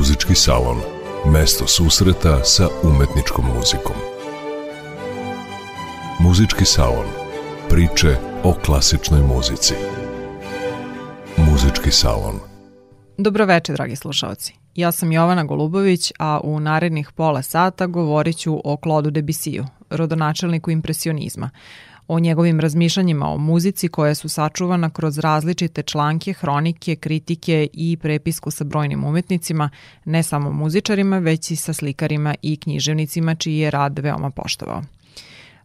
Muzički salon. Mesto susreta sa umetničkom muzikom. Muzički salon. Priče o klasičnoj muzici. Muzički salon. Dobroveče, dragi slušalci. Ja sam Jovana Golubović, a u narednih pola sata govorit ću o Claude Debussiju, rodonačelniku impresionizma, o njegovim razmišljanjima o muzici koja su sačuvana kroz različite članke, hronike, kritike i prepisku sa brojnim umetnicima, ne samo muzičarima, već i sa slikarima i književnicima čiji je rad veoma poštovao.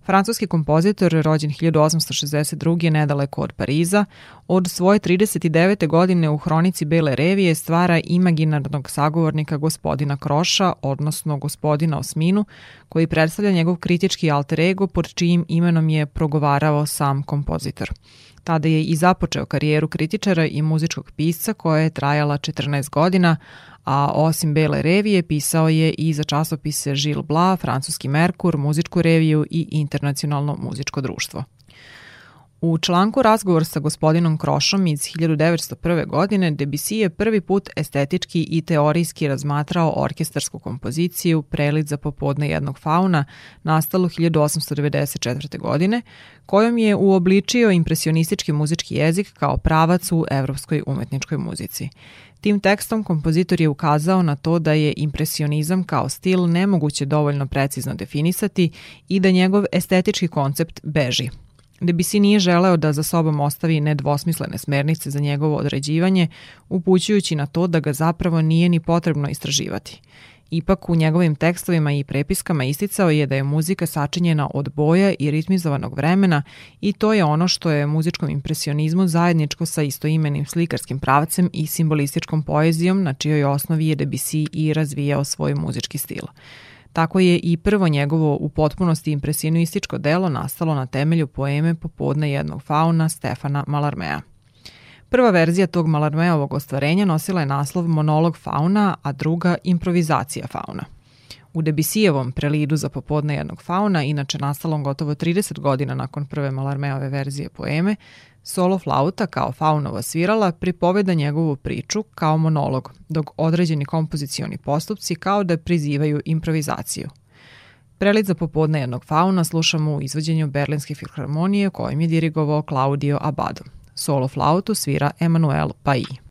Francuski kompozitor, rođen 1862. nedaleko od Pariza, od svoje 39. godine u hronici Bele revije stvara imaginarnog sagovornika gospodina Kroša, odnosno gospodina Osminu, koji predstavlja njegov kritički alter ego pod čijim imenom je progovarao sam kompozitor. Tada je i započeo karijeru kritičara i muzičkog pisca koja je trajala 14 godina, a osim Bele revije pisao je i za časopise Gilles Blas, Francuski Merkur, Muzičku reviju i Internacionalno muzičko društvo. U članku Razgovor sa gospodinom Krošom iz 1901. godine Debussy je prvi put estetički i teorijski razmatrao orkestarsku kompoziciju Prelid za popodne jednog fauna nastalu 1894. godine, kojom je uobličio impresionistički muzički jezik kao pravac u evropskoj umetničkoj muzici. Tim tekstom kompozitor je ukazao na to da je impresionizam kao stil nemoguće dovoljno precizno definisati i da njegov estetički koncept beži. Debussy nije želeo da za sobom ostavi nedvosmislene smernice za njegovo određivanje, upućujući na to da ga zapravo nije ni potrebno istraživati. Ipak u njegovim tekstovima i prepiskama isticao je da je muzika sačinjena od boja i ritmizovanog vremena i to je ono što je muzičkom impresionizmu zajedničko sa istoimenim slikarskim pravcem i simbolističkom poezijom na čijoj osnovi je Debussy i razvijao svoj muzički stil. Tako je i prvo njegovo u potpunosti impresionističko delo nastalo na temelju poeme Popodne jednog fauna Stefana Malarmea. Prva verzija tog Malarmeovog ostvarenja nosila je naslov Monolog fauna, a druga Improvizacija fauna. U Debisijevom prelidu za popodne jednog fauna, inače nastalom gotovo 30 godina nakon prve Malarmeove verzije poeme, solo flauta kao faunova svirala pripoveda njegovu priču kao monolog, dok određeni kompozicioni postupci kao da prizivaju improvizaciju. Prelid za popodne jednog fauna slušamo u izvođenju Berlinske filharmonije kojim je dirigovao Claudio Abado. Solo flautu svira Emanuel Pai.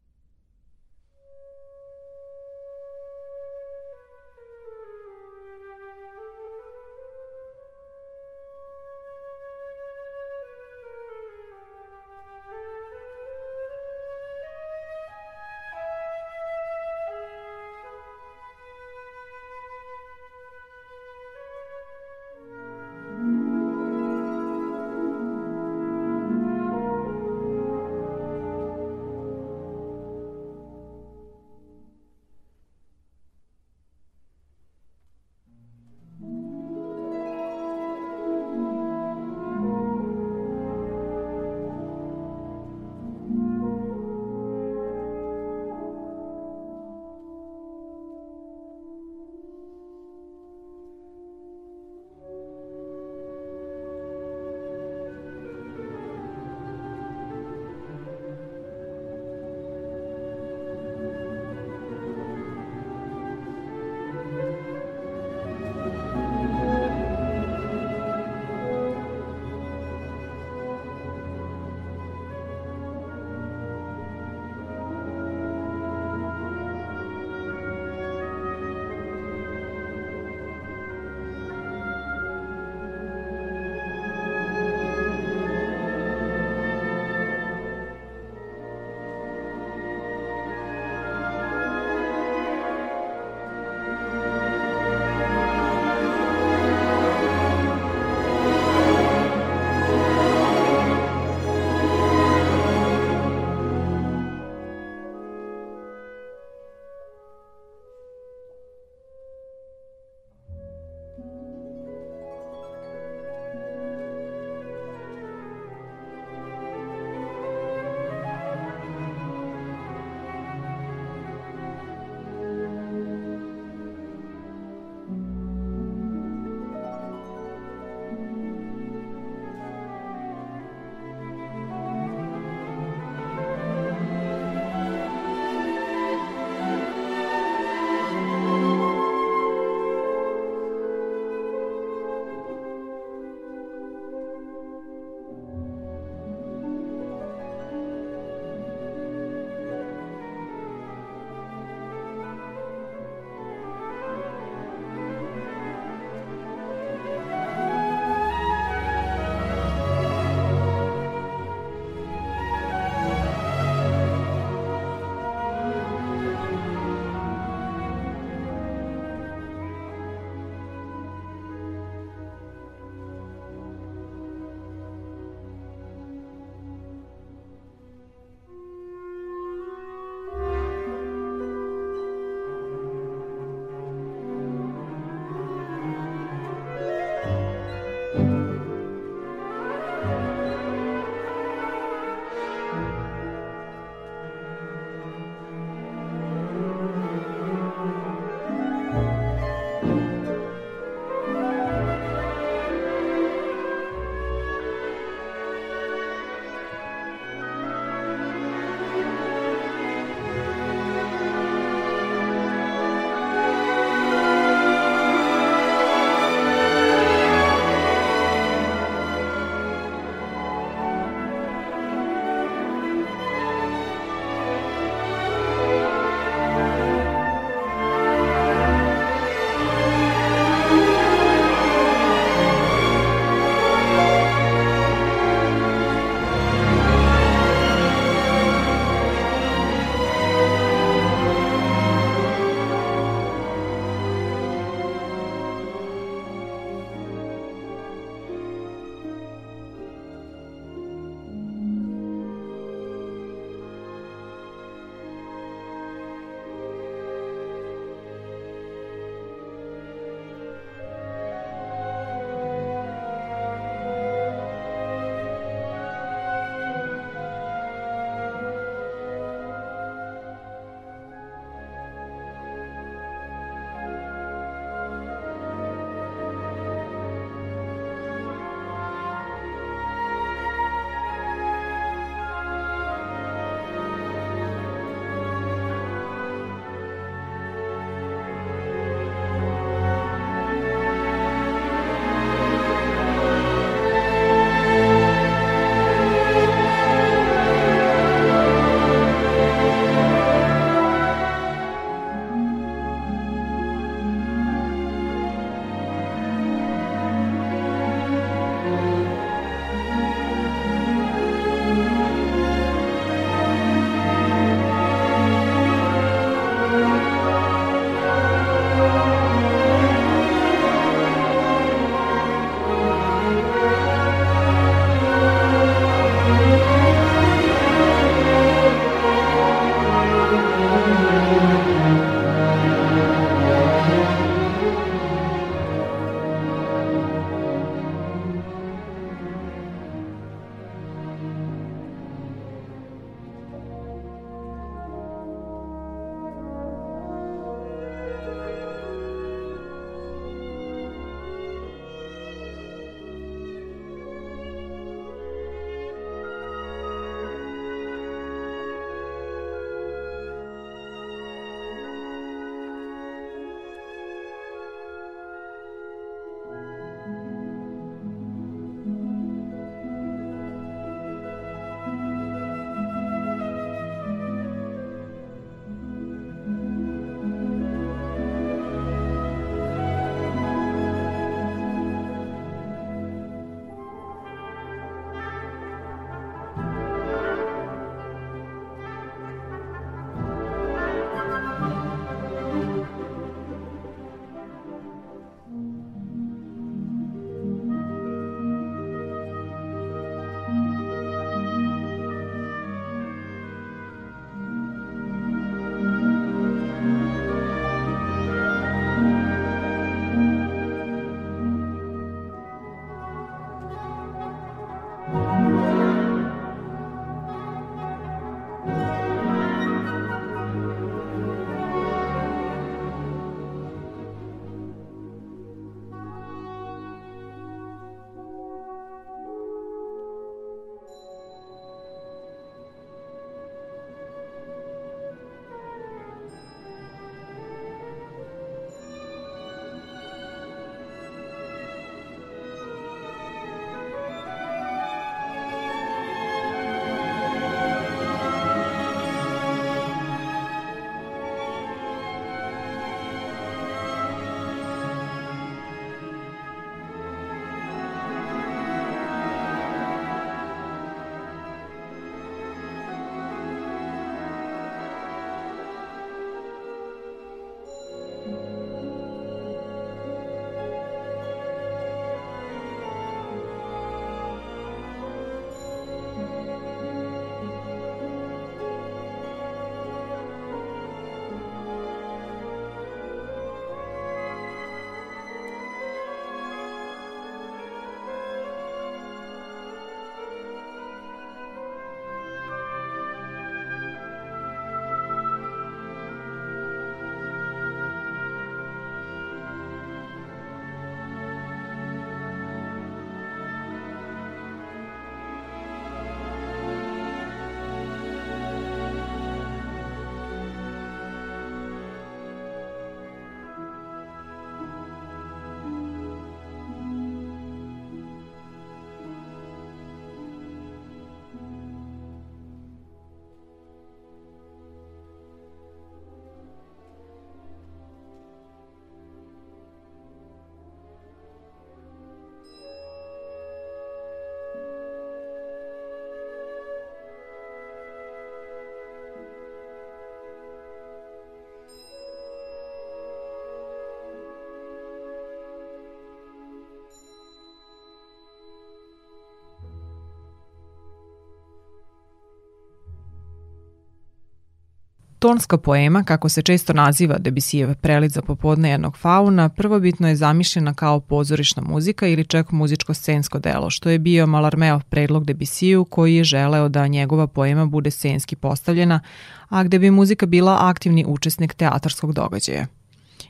Tonska poema, kako se često naziva Debisijev prelid za popodne jednog fauna, prvobitno je zamišljena kao pozorišna muzika ili čak muzičko-scensko delo, što je bio Malarmeov predlog Debisiju koji je želeo da njegova poema bude scenski postavljena, a gde bi muzika bila aktivni učesnik teatarskog događaja.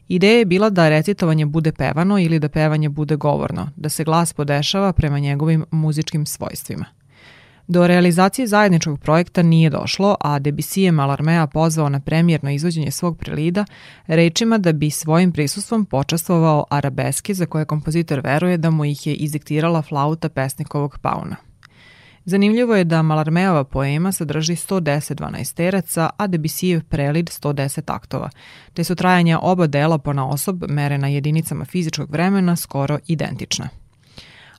Ideja je bila da recitovanje bude pevano ili da pevanje bude govorno, da se glas podešava prema njegovim muzičkim svojstvima. Do realizacije zajedničkog projekta nije došlo, a Debussy je Malarmea pozvao na premijerno izvođenje svog prelida rečima da bi svojim prisustvom počastvovao arabeske za koje kompozitor veruje da mu ih je izdiktirala flauta pesnikovog pauna. Zanimljivo je da Malarmeova poema sadrži 110 dvanaesteraca, a Debussyjev prelid 110 aktova, te su trajanja oba dela po na osob merena jedinicama fizičkog vremena skoro identična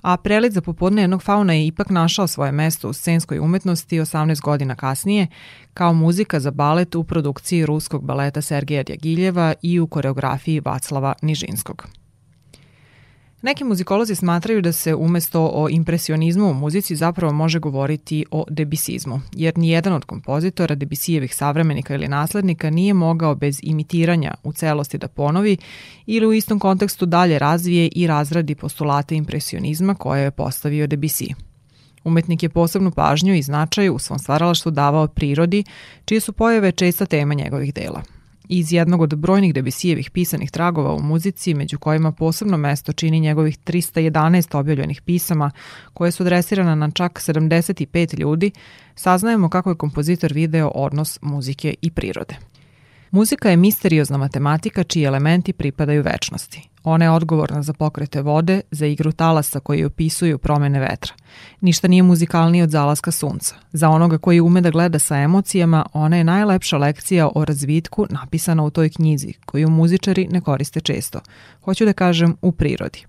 a prelid za popodne jednog fauna je ipak našao svoje mesto u scenskoj umetnosti 18 godina kasnije kao muzika za balet u produkciji ruskog baleta Sergeja Djagiljeva i u koreografiji Vaclava Nižinskog. Neki muzikolozi smatraju da se umesto o impresionizmu u muzici zapravo može govoriti o debisizmu, jer nijedan od kompozitora debisijevih savremenika ili naslednika nije mogao bez imitiranja u celosti da ponovi ili u istom kontekstu dalje razvije i razradi postulate impresionizma koje je postavio Debussy. Umetnik je posebnu pažnju i značaj u svom stvaralaštvu davao prirodi, čije su pojave česta tema njegovih dela – Iz jednog od brojnih Debisijevih pisanih tragova u muzici, među kojima posebno mesto čini njegovih 311 objavljenih pisama, koje su adresirana na čak 75 ljudi, saznajemo kako je kompozitor video odnos muzike i prirode. Muzika je misteriozna matematika čiji elementi pripadaju večnosti. Ona je odgovorna za pokrete vode, za igru talasa koji opisuju promene vetra. Ništa nije muzikalnije od zalaska sunca. Za onoga koji ume da gleda sa emocijama, ona je najlepša lekcija o razvitku napisana u toj knjizi, koju muzičari ne koriste često. Hoću da kažem u prirodi.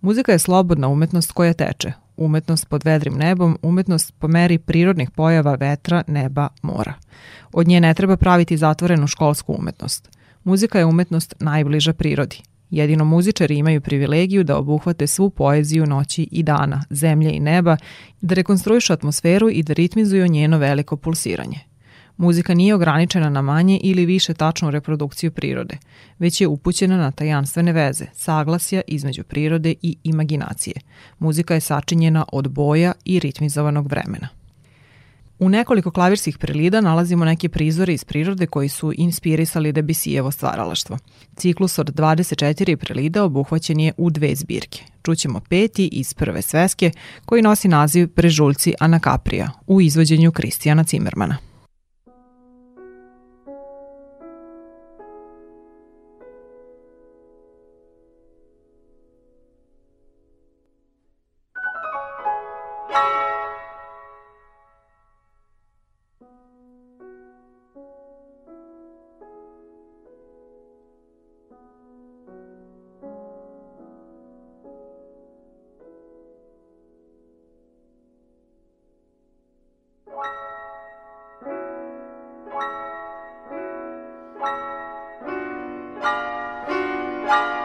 Muzika je slobodna umetnost koja teče, umetnost pod vedrim nebom, umetnost po meri prirodnih pojava vetra, neba, mora. Od nje ne treba praviti zatvorenu školsku umetnost. Muzika je umetnost najbliža prirodi. Jedino muzičari imaju privilegiju da obuhvate svu poeziju noći i dana, zemlje i neba, da rekonstruišu atmosferu i da ritmizuju njeno veliko pulsiranje. Muzika nije ograničena na manje ili više tačnu reprodukciju prirode, već je upućena na tajanstvene veze, saglasja između prirode i imaginacije. Muzika je sačinjena od boja i ritmizovanog vremena. U nekoliko klavirskih prelida nalazimo neke prizore iz prirode koji su inspirisali Debisijevo stvaralaštvo. Ciklus od 24 prelida obuhvaćen je u dve zbirke. Čućemo peti iz prve sveske koji nosi naziv Prežuljci Anakaprija u izvođenju Kristijana Cimermana. Bye.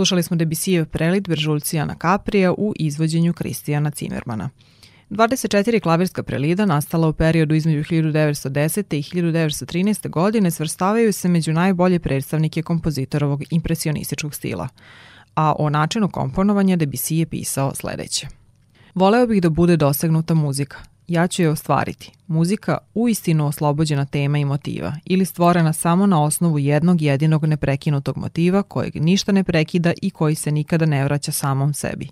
Slušali smo Debisijev prelit Beržulcijana Kaprija u izvođenju Kristijana Cimermana. 24 klavirska prelida nastala u periodu između 1910. i 1913. godine svrstavaju se među najbolje predstavnike kompozitorovog impresionističkog stila, a o načinu komponovanja Debussy je pisao sledeće. Voleo bih da bude dosegnuta muzika, ja ću je ostvariti. Muzika uistinu oslobođena tema i motiva ili stvorena samo na osnovu jednog jedinog neprekinutog motiva kojeg ništa ne prekida i koji se nikada ne vraća samom sebi.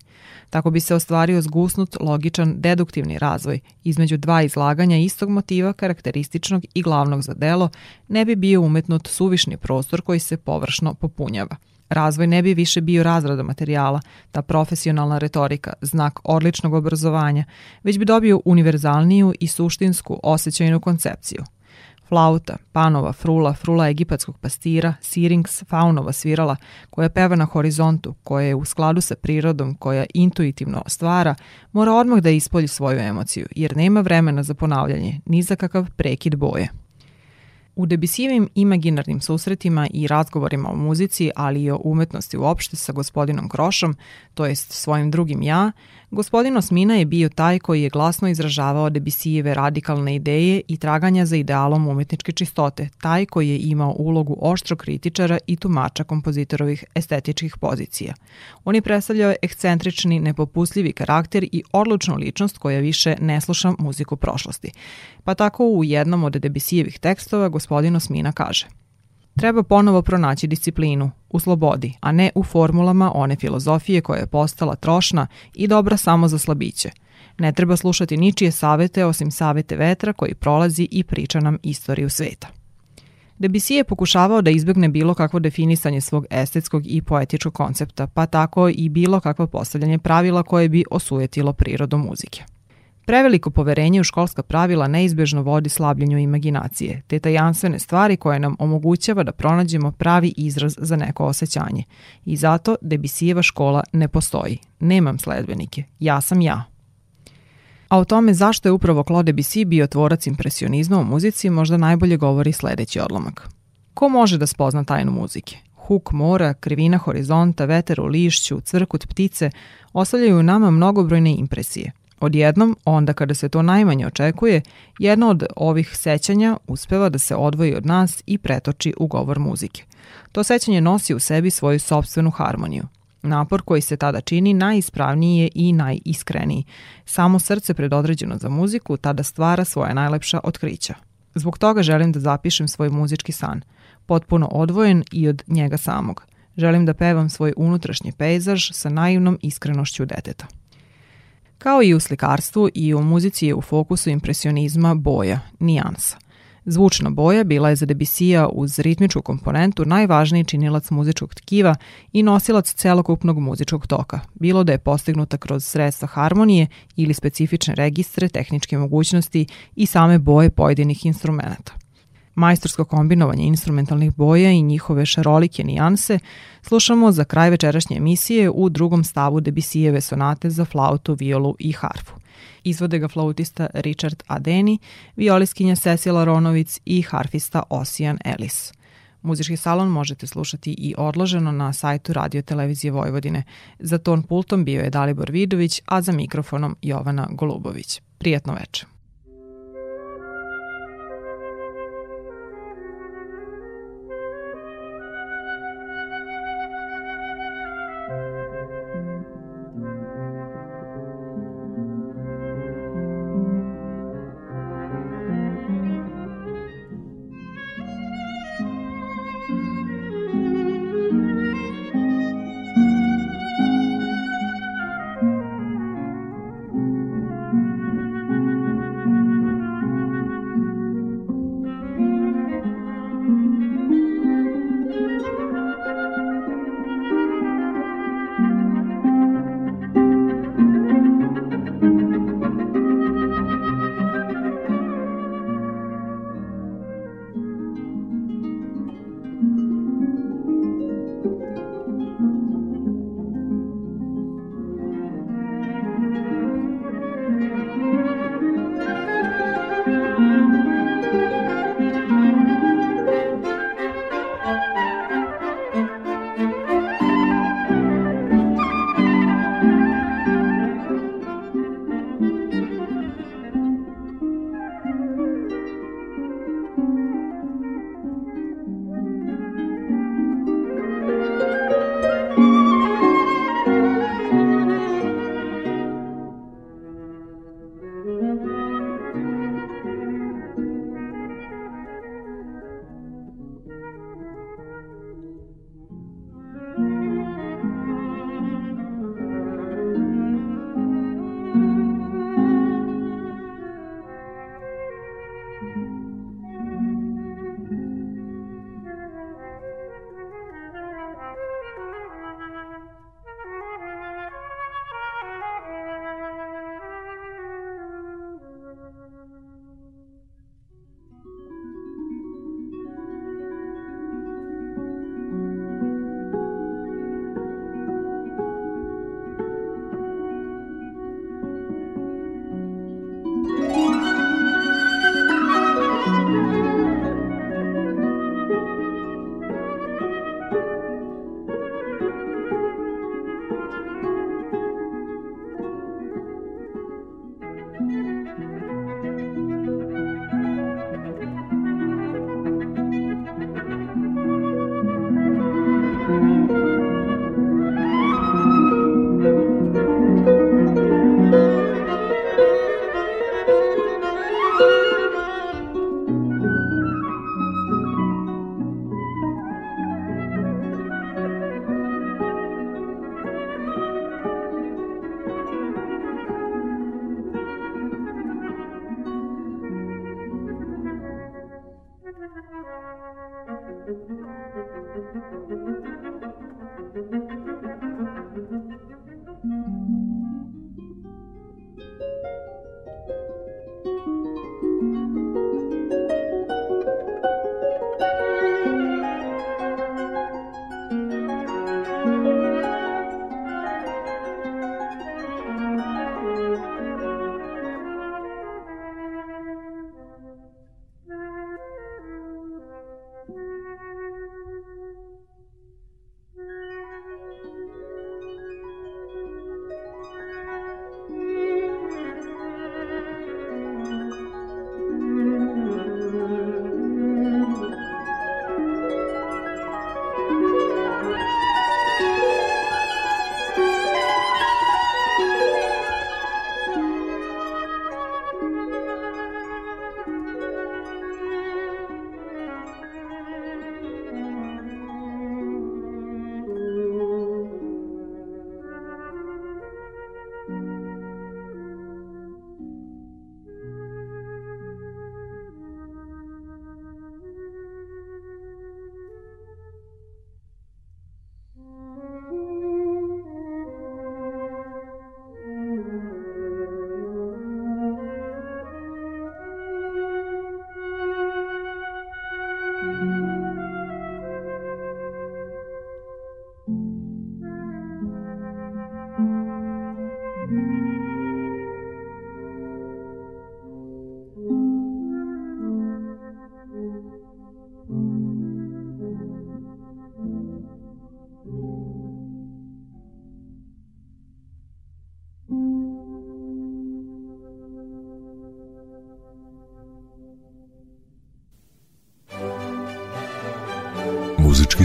Tako bi se ostvario zgusnut, logičan, deduktivni razvoj između dva izlaganja istog motiva karakterističnog i glavnog za delo ne bi bio umetnut suvišni prostor koji se površno popunjava – Razvoj ne bi više bio razrada materijala, ta profesionalna retorika, znak odličnog obrazovanja, već bi dobio univerzalniju i suštinsku osjećajnu koncepciju. Flauta, panova, frula, frula egipatskog pastira, sirings, faunova svirala, koja peva na horizontu, koja je u skladu sa prirodom, koja intuitivno stvara, mora odmah da ispolji svoju emociju, jer nema vremena za ponavljanje, ni za kakav prekid boje. U Debisijevim imaginarnim susretima i razgovorima o muzici, ali i o umetnosti uopšte sa gospodinom Krošom, to jest svojim drugim ja, Gospodin Osmina je bio taj koji je glasno izražavao Debisijeve radikalne ideje i traganja za idealom umetničke čistote, taj koji je imao ulogu oštro kritičara i tumača kompozitorovih estetičkih pozicija. On je predstavljao ekscentrični, nepopustljivi karakter i odlučnu ličnost koja više ne sluša muziku prošlosti. Pa tako u jednom od Debisijevih tekstova gospodin Osmina kaže – Treba ponovo pronaći disciplinu, u slobodi, a ne u formulama one filozofije koja je postala trošna i dobra samo za slabiće. Ne treba slušati ničije savete osim savete vetra koji prolazi i priča nam istoriju sveta. Debussy je pokušavao da izbegne bilo kakvo definisanje svog estetskog i poetičkog koncepta, pa tako i bilo kakvo postavljanje pravila koje bi osujetilo prirodu muzike. Preveliko poverenje u školska pravila neizbežno vodi slabljenju imaginacije, te tajanstvene stvari koje nam omogućava da pronađemo pravi izraz za neko osjećanje. I zato Debisijeva škola ne postoji. Nemam sledbenike. Ja sam ja. A o tome zašto je upravo Claude Debussy bio tvorac impresionizma u muzici možda najbolje govori sledeći odlomak. Ko može da spozna tajnu muzike? Huk mora, krivina horizonta, veter u lišću, crkut ptice ostavljaju nama mnogobrojne impresije – Odjednom, onda kada se to najmanje očekuje, jedno od ovih sećanja uspeva da se odvoji od nas i pretoči u govor muzike. To sećanje nosi u sebi svoju sobstvenu harmoniju. Napor koji se tada čini najispravniji je i najiskreniji. Samo srce predodređeno za muziku tada stvara svoje najlepša otkrića. Zbog toga želim da zapišem svoj muzički san, potpuno odvojen i od njega samog. Želim da pevam svoj unutrašnji pejzaž sa naivnom iskrenošću deteta. Kao i u slikarstvu i u muzici je u fokusu impresionizma boja, nijansa. Zvučna boja bila je za Debisija uz ritmičku komponentu najvažniji činilac muzičkog tkiva i nosilac celokupnog muzičkog toka, bilo da je postignuta kroz sredstva harmonije ili specifične registre, tehničke mogućnosti i same boje pojedinih instrumenta majstorsko kombinovanje instrumentalnih boja i njihove šarolike nijanse, slušamo za kraj večerašnje emisije u drugom stavu Debisijeve sonate za flautu, violu i harfu. Izvode ga flautista Richard Adeni, violiskinja Cecila Ronovic i harfista Osijan Ellis. Muzički salon možete slušati i odloženo na sajtu Radio Televizije Vojvodine. Za ton pultom bio je Dalibor Vidović, a za mikrofonom Jovana Golubović. Prijetno večer.